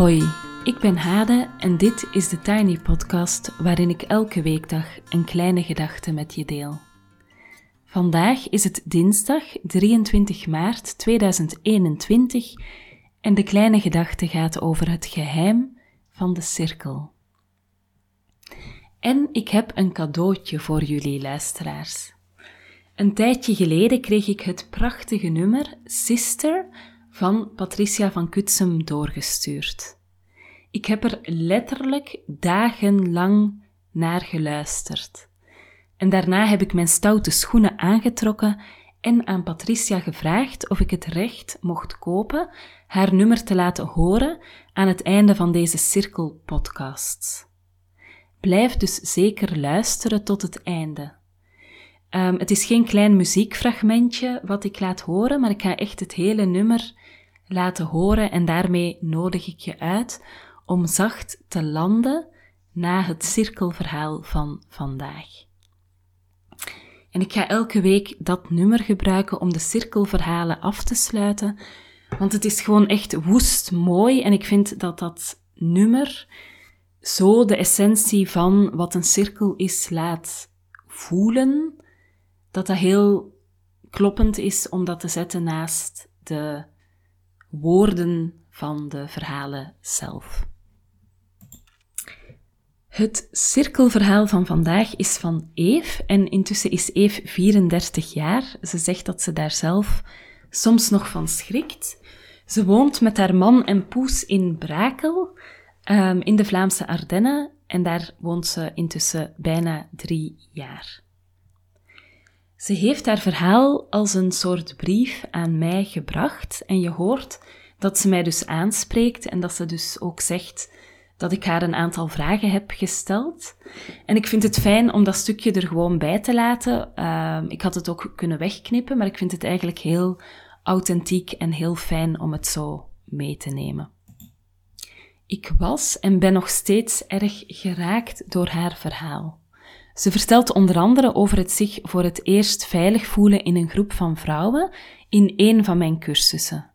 Hoi, ik ben Hade en dit is de Tiny Podcast waarin ik elke weekdag een kleine gedachte met je deel. Vandaag is het dinsdag 23 maart 2021 en de kleine gedachte gaat over het geheim van de cirkel. En ik heb een cadeautje voor jullie luisteraars. Een tijdje geleden kreeg ik het prachtige nummer Sister van Patricia van Kutsem doorgestuurd. Ik heb er letterlijk dagenlang naar geluisterd. En daarna heb ik mijn stoute schoenen aangetrokken en aan Patricia gevraagd of ik het recht mocht kopen haar nummer te laten horen aan het einde van deze cirkelpodcasts. Blijf dus zeker luisteren tot het einde. Um, het is geen klein muziekfragmentje wat ik laat horen, maar ik ga echt het hele nummer laten horen en daarmee nodig ik je uit om zacht te landen na het cirkelverhaal van vandaag. En ik ga elke week dat nummer gebruiken om de cirkelverhalen af te sluiten, want het is gewoon echt woest mooi en ik vind dat dat nummer zo de essentie van wat een cirkel is laat voelen, dat dat heel kloppend is om dat te zetten naast de woorden van de verhalen zelf. Het cirkelverhaal van vandaag is van Eve en intussen is Eve 34 jaar. Ze zegt dat ze daar zelf soms nog van schrikt. Ze woont met haar man en poes in Brakel um, in de Vlaamse Ardennen en daar woont ze intussen bijna drie jaar. Ze heeft haar verhaal als een soort brief aan mij gebracht en je hoort dat ze mij dus aanspreekt en dat ze dus ook zegt dat ik haar een aantal vragen heb gesteld. En ik vind het fijn om dat stukje er gewoon bij te laten. Uh, ik had het ook kunnen wegknippen, maar ik vind het eigenlijk heel authentiek en heel fijn om het zo mee te nemen. Ik was en ben nog steeds erg geraakt door haar verhaal. Ze vertelt onder andere over het zich voor het eerst veilig voelen in een groep van vrouwen in een van mijn cursussen.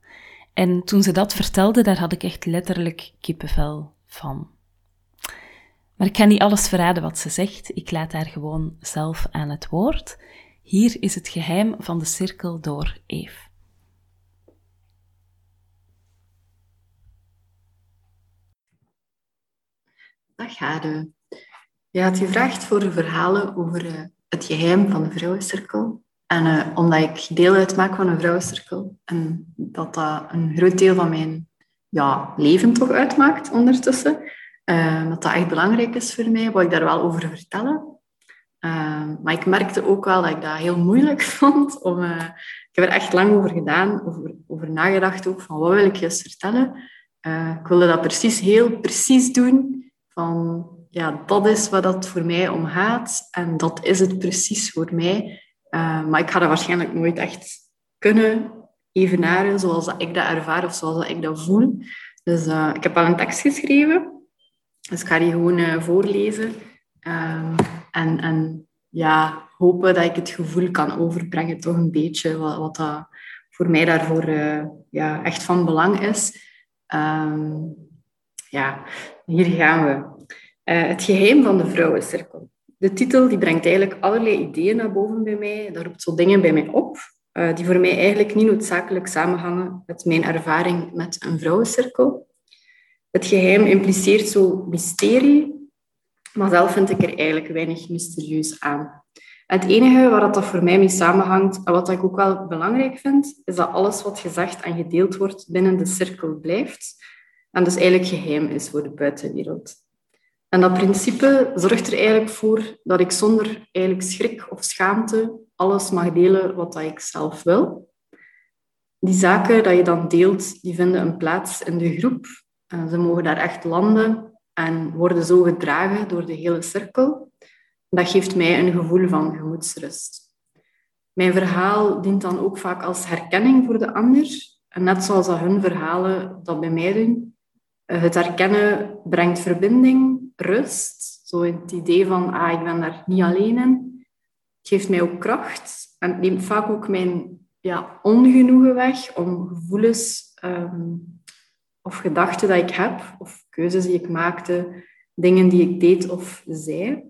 En toen ze dat vertelde, daar had ik echt letterlijk kippenvel van. Maar ik ga niet alles verraden wat ze zegt, ik laat haar gewoon zelf aan het woord. Hier is het geheim van de cirkel door Eve. Dag Hade. Je had gevraagd voor verhalen over uh, het geheim van de vrouwencirkel. En uh, omdat ik deel uitmaak van een vrouwencirkel en dat dat een groot deel van mijn ja, leven toch uitmaakt ondertussen, uh, dat dat echt belangrijk is voor mij, wil ik daar wel over vertellen. maar ik merkte ook wel dat ik dat heel moeilijk vond. Om, ik heb er echt lang over gedaan, over, over nagedacht ook, van wat wil ik juist vertellen. ik wilde dat precies heel precies doen, van ja, dat is wat dat voor mij om gaat en dat is het precies voor mij. Uh, maar ik ga dat waarschijnlijk nooit echt kunnen evenaren zoals dat ik dat ervaar of zoals dat ik dat voel. Dus uh, ik heb al een tekst geschreven, dus ik ga die gewoon uh, voorlezen. Um, en, en ja, hopen dat ik het gevoel kan overbrengen, toch een beetje, wat, wat dat voor mij daarvoor ja, echt van belang is. Um, ja, hier gaan we. Uh, het geheim van de vrouwencirkel. De titel die brengt eigenlijk allerlei ideeën naar boven bij mij. Dat roept zo dingen bij mij op, uh, die voor mij eigenlijk niet noodzakelijk samenhangen met mijn ervaring met een vrouwencirkel. Het geheim impliceert zo mysterie, maar zelf vind ik er eigenlijk weinig mysterieus aan. Het enige waar dat voor mij mee samenhangt en wat ik ook wel belangrijk vind, is dat alles wat gezegd en gedeeld wordt binnen de cirkel blijft en dus eigenlijk geheim is voor de buitenwereld. En dat principe zorgt er eigenlijk voor dat ik zonder eigenlijk schrik of schaamte alles mag delen wat ik zelf wil. Die zaken dat je dan deelt, die vinden een plaats in de groep. Ze mogen daar echt landen en worden zo gedragen door de hele cirkel. Dat geeft mij een gevoel van gemoedsrust. Mijn verhaal dient dan ook vaak als herkenning voor de ander. En net zoals dat hun verhalen dat bij mij doen, eh, het herkennen brengt verbinding, rust. Zo het idee van, ah, ik ben daar niet alleen in. Het geeft mij ook kracht en het neemt vaak ook mijn ja, ongenoegen weg om gevoelens um, of gedachten dat ik heb, of keuzes die ik maakte, dingen die ik deed of zei.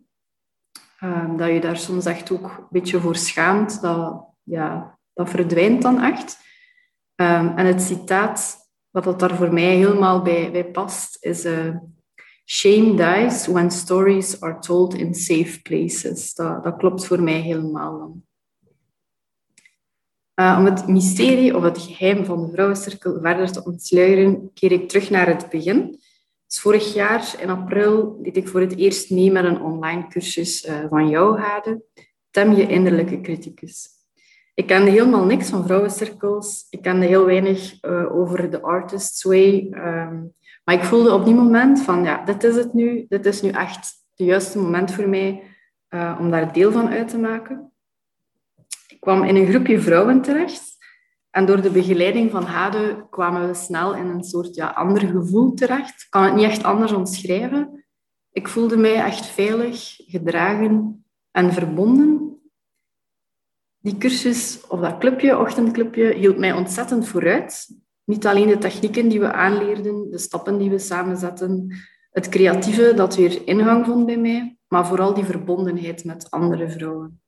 Ehm, dat je daar soms echt ook een beetje voor schaamt. Dat, ja, dat verdwijnt dan echt. Ehm, en het citaat wat dat daar voor mij helemaal bij, bij past, is... Uh, Shame dies when stories are told in safe places. Dat, dat klopt voor mij helemaal dan. Uh, om het mysterie of het geheim van de vrouwencirkel verder te ontsluieren, keer ik terug naar het begin. Vorig jaar, in april, deed ik voor het eerst mee met een online cursus uh, van jou, Hade. Tem je innerlijke criticus. Ik kende helemaal niks van vrouwencirkels. Ik kende heel weinig uh, over de artist's way. Um, maar ik voelde op die moment van, ja, dit is het nu. Dit is nu echt het juiste moment voor mij uh, om daar deel van uit te maken. Ik kwam in een groepje vrouwen terecht. En door de begeleiding van Hade kwamen we snel in een soort ja, ander gevoel terecht. Ik kan het niet echt anders omschrijven. Ik voelde mij echt veilig, gedragen en verbonden. Die cursus, of dat clubje, ochtendclubje, hield mij ontzettend vooruit. Niet alleen de technieken die we aanleerden, de stappen die we samen zetten, het creatieve dat weer ingang vond bij mij, maar vooral die verbondenheid met andere vrouwen.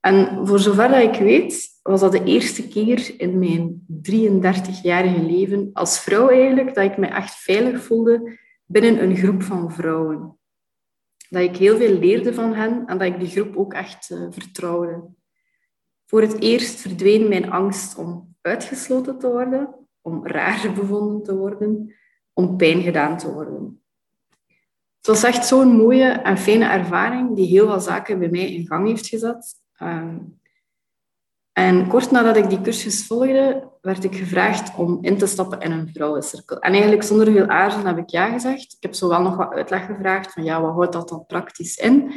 En voor zover dat ik weet, was dat de eerste keer in mijn 33-jarige leven als vrouw eigenlijk dat ik me echt veilig voelde binnen een groep van vrouwen. Dat ik heel veel leerde van hen en dat ik die groep ook echt uh, vertrouwde. Voor het eerst verdween mijn angst om uitgesloten te worden, om raar bevonden te worden, om pijn gedaan te worden. Het was echt zo'n mooie en fijne ervaring die heel veel zaken bij mij in gang heeft gezet. Ehm, en kort nadat ik die cursus volgde, werd ik gevraagd om in te stappen in een vrouwencirkel. En eigenlijk zonder veel aarzelen heb ik ja gezegd. Ik heb zowel nog wat uitleg gevraagd van ja, wat houdt dat dan praktisch in?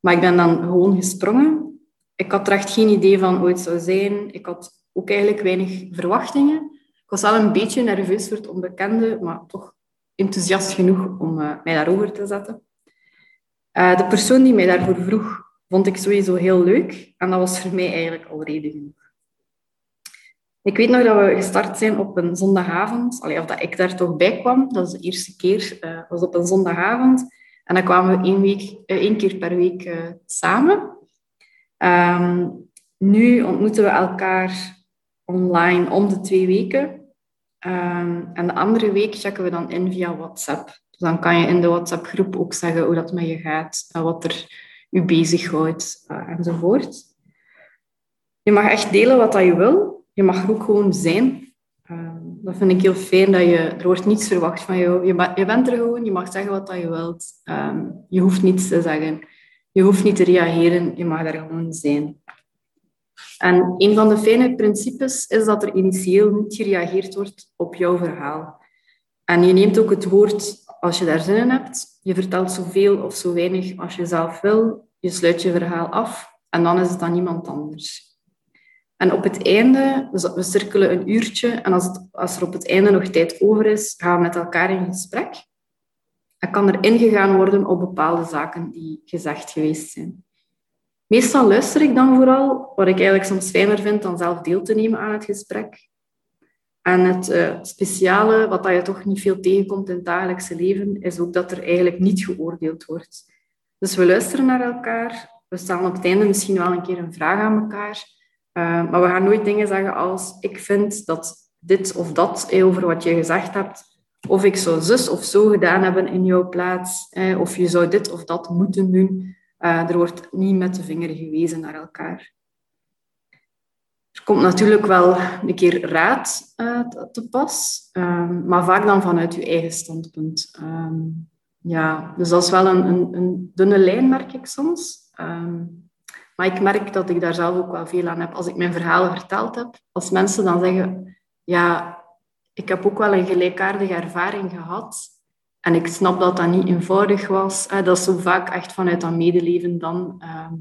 Maar ik ben dan gewoon gesprongen. Ik had er echt geen idee van hoe het zou zijn. Ik had ook eigenlijk weinig verwachtingen. Ik was wel een beetje nerveus voor het onbekende, maar toch enthousiast genoeg om uh, mij daarover te zetten. Uh, de persoon die mij daarvoor vroeg, vond ik sowieso heel leuk. En dat was voor mij eigenlijk al reden genoeg. Ik weet nog dat we gestart zijn op een zondagavond. Allee, of dat ik daar toch bij kwam. Dat is de eerste keer. Uh, was op een zondagavond. En dan kwamen we één, week, één keer per week samen. Um, nu ontmoeten we elkaar online om de twee weken. Um, en de andere week checken we dan in via WhatsApp. Dus dan kan je in de WhatsApp-groep ook zeggen hoe dat met je gaat, en wat er u bezighoudt uh, enzovoort. Je mag echt delen wat dat je wil. Je mag ook gewoon zijn. Um, dat vind ik heel fijn, dat je, er wordt niets verwacht van jou. Je, je bent er gewoon, je mag zeggen wat dat je wilt. Um, je hoeft niets te zeggen. Je hoeft niet te reageren, je mag daar gewoon zijn. En een van de fijne principes is dat er initieel niet gereageerd wordt op jouw verhaal. En je neemt ook het woord als je daar zin in hebt. Je vertelt zoveel of zo weinig als je zelf wil. Je sluit je verhaal af en dan is het aan niemand anders. En op het einde, we cirkelen een uurtje en als, als er op het einde nog tijd over is, gaan we met elkaar in gesprek. En kan er ingegaan worden op bepaalde zaken die gezegd geweest zijn. Meestal luister ik dan vooral, wat ik eigenlijk soms fijner vind dan zelf deel te nemen aan het gesprek. En het uh, speciale, wat dat je toch niet veel tegenkomt in het dagelijkse leven, is ook dat er eigenlijk niet geoordeeld wordt. Dus we luisteren naar elkaar. We stellen op het einde misschien wel een keer een vraag aan elkaar. Uh, maar we gaan nooit dingen zeggen als ik vind dat dit of dat eh, over wat je gezegd hebt, of ik zou zus of zo gedaan hebben in jouw plaats, eh, of je zou dit of dat moeten doen. Uh, er wordt niet met de vinger gewezen naar elkaar. Er komt natuurlijk wel een keer raad uh, te pas, um, maar vaak dan vanuit je eigen standpunt. Um, ja, dus dat is wel een, een, een, dunne lijn, merk ik soms. Um, maar ik merk dat ik daar zelf ook wel veel aan heb. Als ik mijn verhalen verteld heb, als mensen dan zeggen, ja, ik heb ook wel een gelijkaardige ervaring gehad, en ik snap dat dat niet eenvoudig was. Dat is zo vaak echt vanuit dat medeleven dan ehm,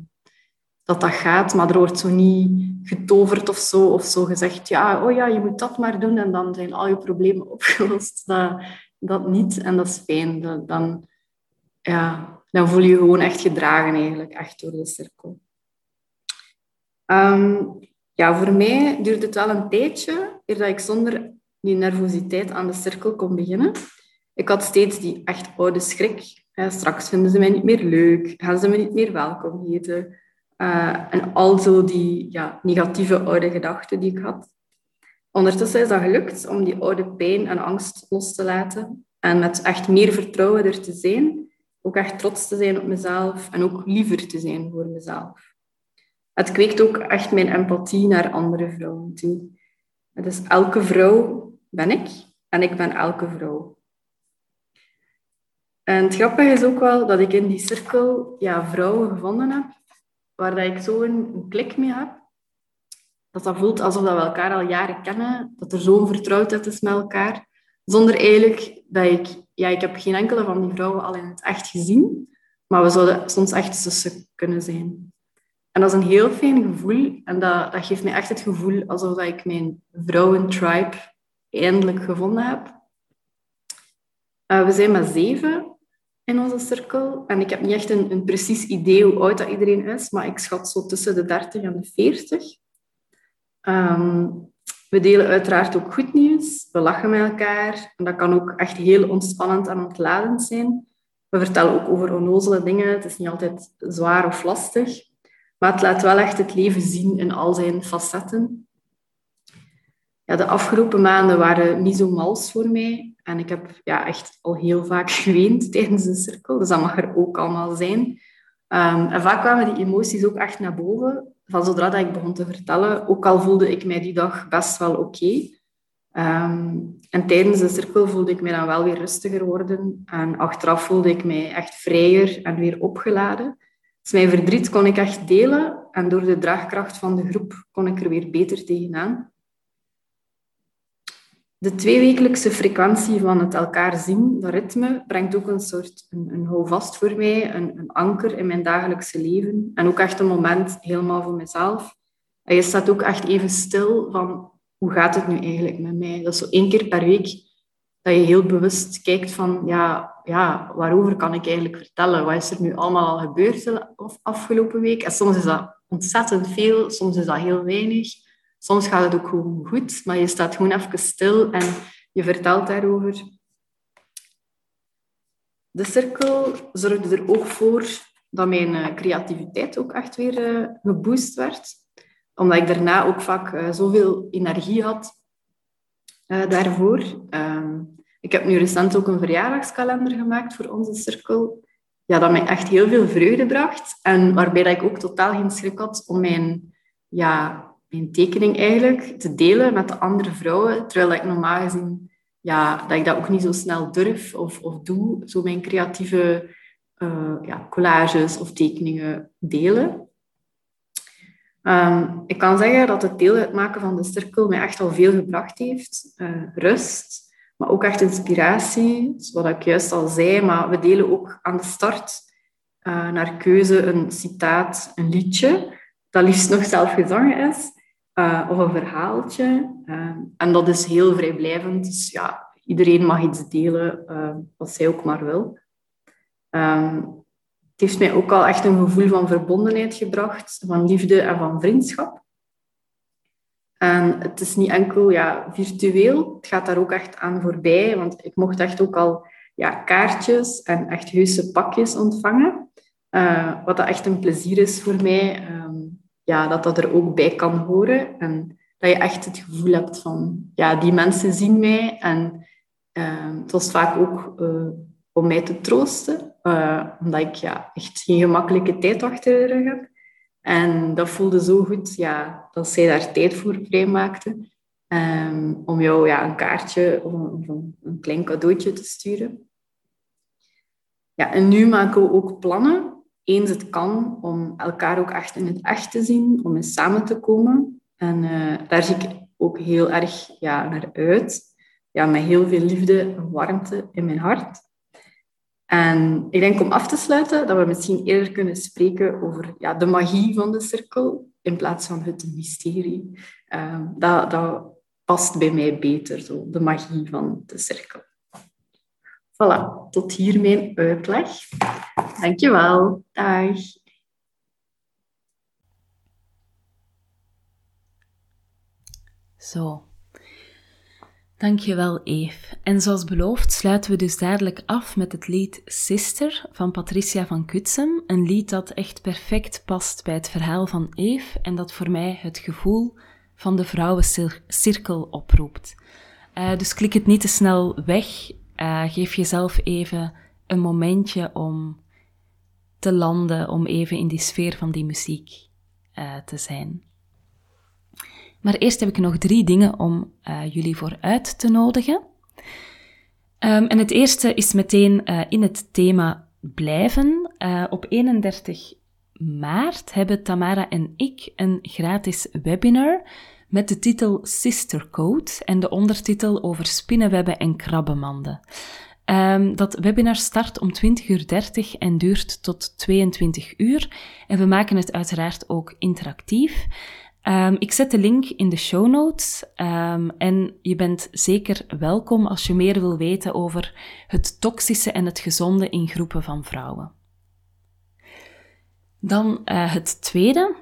dat dat gaat. Maar er wordt zo niet getoverd of zo. Of zo gezegd, ja, oh ja, je moet dat maar doen en dan zijn al je problemen opgelost. Dat, dat niet en dat is fijn. Dan, ja, dan voel je je gewoon echt gedragen eigenlijk, echt door de cirkel. Um, ja, voor mij duurt het wel een tijdje eer dat ik zonder die nervositeit aan de cirkel kon beginnen. Ik had steeds die echt oude schrik. straks vinden ze mij niet meer leuk, gaan ze me niet meer welkom heten. Uh, en al zo die ja, negatieve oude gedachten die ik had. Ondertussen is dat gelukt om die oude pijn en angst los te laten. En met echt meer vertrouwen er te zijn. Ook echt trots te zijn op mezelf en ook liever te zijn voor mezelf. Het kweekt ook echt mijn empathie naar andere vrouwen toe. Dus elke vrouw ben ik en ik ben elke vrouw. En het grappige is ook wel dat ik in die cirkel ja, vrouwen gevonden heb waar dat ik zo een, klik mee heb. Dat dat voelt alsof dat we elkaar al jaren kennen, dat er zo'n vertrouwdheid is met elkaar. Zonder eigenlijk dat ik... Ja, ik heb geen enkele van die vrouwen al in het echt gezien, maar we zouden soms echt zussen kunnen zijn. En dat is een heel fijn gevoel. En dat, dat geeft mij echt het gevoel alsof dat ik mijn vrouwentribe eindelijk gevonden heb. Uh, we zijn met zeven in onze cirkel. En ik heb niet echt een, een precies idee hoe oud dat iedereen is, maar ik schat zo tussen de 30 en de 40. Ehm, we delen uiteraard ook goed nieuws. We lachen met elkaar. En dat kan ook echt heel ontspannend en ontladend zijn. We vertellen ook over onnozele dingen. Het is niet altijd zwaar of lastig. Maar het laat wel echt het leven zien in al zijn facetten. De afgelopen maanden waren niet zo mals voor mij. En ik heb ja, echt al heel vaak geweend tijdens de cirkel. Dus dat mag er ook allemaal zijn. Ehm, en vaak kwamen die emoties ook echt naar boven. Van zodra dat ik begon te vertellen. Ook al voelde ik mij die dag best wel oké. Ehm, en tijdens de cirkel voelde ik mij dan wel weer rustiger worden. En achteraf voelde ik mij echt vrijer en weer opgeladen. Dus mijn verdriet kon ik echt delen. En door de draagkracht van de groep kon ik er weer beter tegenaan de tweewekelijkse frequentie van het elkaar zien, dat ritme, brengt ook een soort een, een houvast voor mij, een, een, anker in mijn dagelijkse leven. En ook echt een moment helemaal voor mezelf. En je staat ook echt even stil van, hoe gaat het nu eigenlijk met mij? Dat is zo één keer per week dat je heel bewust kijkt van, ja, ja, waarover kan ik eigenlijk vertellen? Wat is er nu allemaal al gebeurd de afgelopen week? En soms is dat ontzettend veel, soms is dat heel weinig. Soms gaat het ook gewoon goed, maar je staat gewoon even stil en je vertelt daarover. De cirkel zorgde er ook voor dat mijn eh, creativiteit ook echt weer uh, geboost werd. Omdat ik daarna ook vaak uh, zoveel energie had daarvoor. Ehm, ik heb nu recent ook een verjaardagskalender gemaakt voor onze cirkel. Ja, dat mij echt heel veel vreugde bracht. En waarbij ik ook totaal geen schrik had om mijn ja, mijn tekening eigenlijk te delen met de andere vrouwen. Terwijl ik normaal gezien ja, dat ik dat ook niet zo snel durf of, of doe. Zo mijn creatieve uh, ja, collages of tekeningen delen. Um, ik kan zeggen dat het deel uitmaken van de cirkel mij echt al veel gebracht heeft. Uh, rust, maar ook echt inspiratie, zoals ik juist al zei. Maar we delen ook aan de start uh, naar keuze een citaat, een liedje, dat liefst nog zelf gezongen is. Uh, of een verhaaltje. Uh, en dat is heel vrijblijvend. Dus ja, iedereen mag iets delen uh, wat zij ook maar wil. Um, het heeft mij ook al echt een gevoel van verbondenheid gebracht, van liefde en van vriendschap. En het is niet enkel ja, virtueel, het gaat daar ook echt aan voorbij, want ik mocht echt ook al ja, kaartjes en echt heuse pakjes ontvangen. wat dat echt een plezier is voor mij ja, dat dat er ook bij kan horen. En dat je echt het gevoel hebt van, ja, die mensen zien mij. En uh, het was vaak ook uh, om mij te troosten, uh, omdat ik ja, echt geen gemakkelijke tijd achter de rug heb. En dat voelde zo goed ja, dat zij daar tijd voor vrijmaakte. Um, om jou ja, een kaartje of een, een klein cadeautje te sturen. Ja, en nu maken we ook plannen eens het kan, om elkaar ook echt in het echt te zien, om eens samen te komen. En uh, daar zie ik ook heel erg ja, naar uit. Ja, met heel veel liefde en warmte in mijn hart. En ik denk om af te sluiten dat we misschien eerder kunnen spreken over ja, de magie van de cirkel in plaats van het mysterie. Uh, dat, dat past bij mij beter, zo, de magie van de cirkel. Voilà, tot hier mijn uitleg. Dankjewel. Dag. Zo. Dankjewel, Eve. En zoals beloofd sluiten we dus dadelijk af met het lied Sister van Patricia van Kutsem. Een lied dat echt perfect past bij het verhaal van Eve en dat voor mij het gevoel van de vrouwencirkel oproept. Uh, dus klik het niet te snel weg. Uh, geef jezelf even een momentje om te landen, om even in die sfeer van die muziek uh, te zijn. Maar eerst heb ik nog drie dingen om uh, jullie voor uit te nodigen. Um, en het eerste is meteen uh, in het thema blijven. Op 31 maart hebben Tamara en ik een gratis webinar met de titel Sister Code en de ondertitel over spinnenwebben en krabbenmanden. Um, dat webinar start om 20.30 uur en duurt tot 22 uur. En we maken het uiteraard ook interactief. Um, ik zet de link in de show notes um, en je bent zeker welkom als je meer wil weten over het toxische en het gezonde in groepen van vrouwen. Dan uh, het tweede.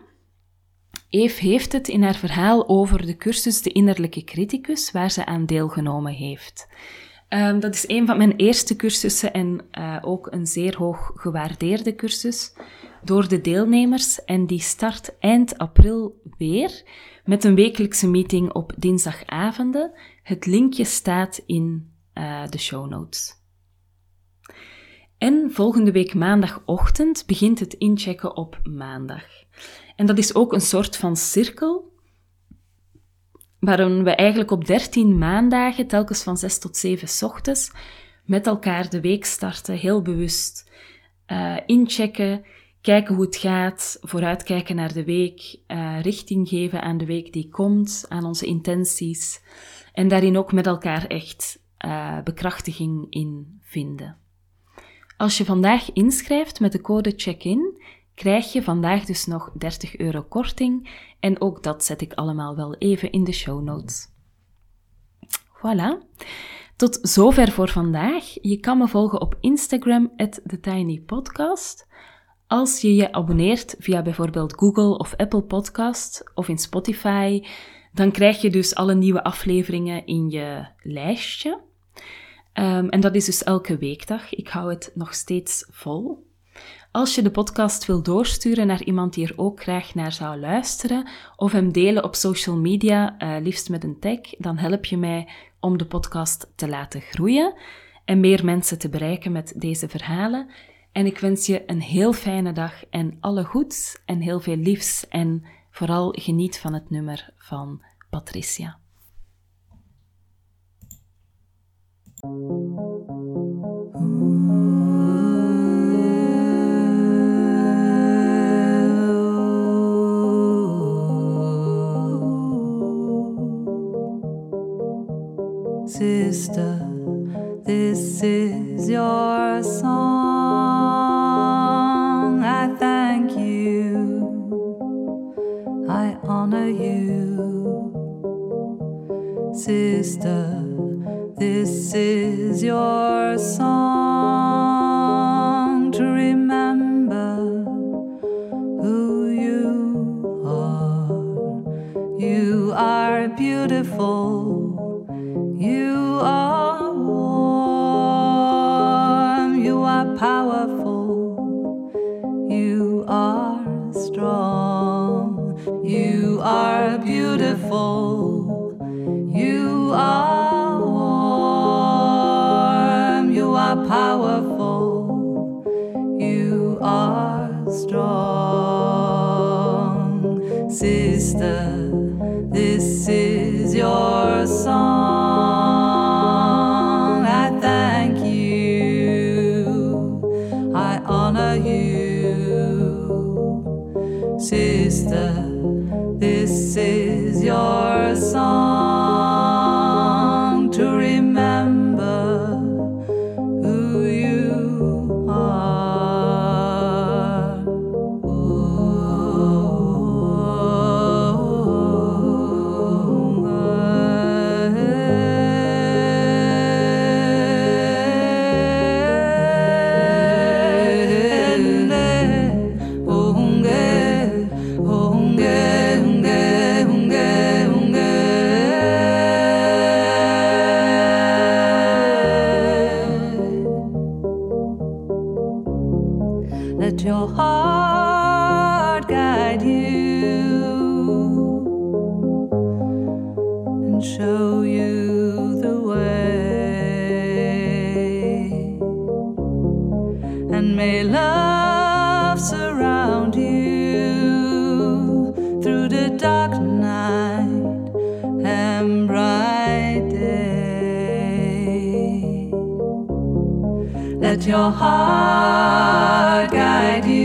Eve heeft het in haar verhaal over de cursus De Innerlijke Criticus, waar ze aan deelgenomen heeft. Um, dat is een van mijn eerste cursussen en uh, ook een zeer hoog gewaardeerde cursus door de deelnemers en die start eind april weer met een wekelijkse meeting op dinsdagavonden. Het linkje staat in uh, de show notes. En volgende week maandagochtend begint het inchecken op maandag. En dat is ook een soort van cirkel, waarin we eigenlijk op 13 maandagen, telkens van 6 tot 7 ochtends, met elkaar de week starten, heel bewust uh, inchecken, kijken hoe het gaat, vooruitkijken naar de week, uh, richting geven aan de week die komt, aan onze intenties en daarin ook met elkaar echt uh, bekrachtiging in vinden. Als je vandaag inschrijft met de code check-in, krijg je vandaag dus nog 30 euro korting en ook dat zet ik allemaal wel even in de show notes. Voilà. Tot zover voor vandaag. Je kan me volgen op Instagram, TheTinyPodcast. Als je je abonneert via bijvoorbeeld Google of Apple Podcast of in Spotify, dan krijg je dus alle nieuwe afleveringen in je lijstje. Um, en dat is dus elke weekdag. Ik hou het nog steeds vol. Als je de podcast wil doorsturen naar iemand die er ook graag naar zou luisteren, of hem delen op social media, uh, liefst met een tag, dan help je mij om de podcast te laten groeien en meer mensen te bereiken met deze verhalen. En ik wens je een heel fijne dag en alle goeds en heel veel liefs en vooral geniet van het nummer van Patricia. Sister, this is your song. I thank you, I honor you. Sister, this is your song you are beautiful, you are your heart guide you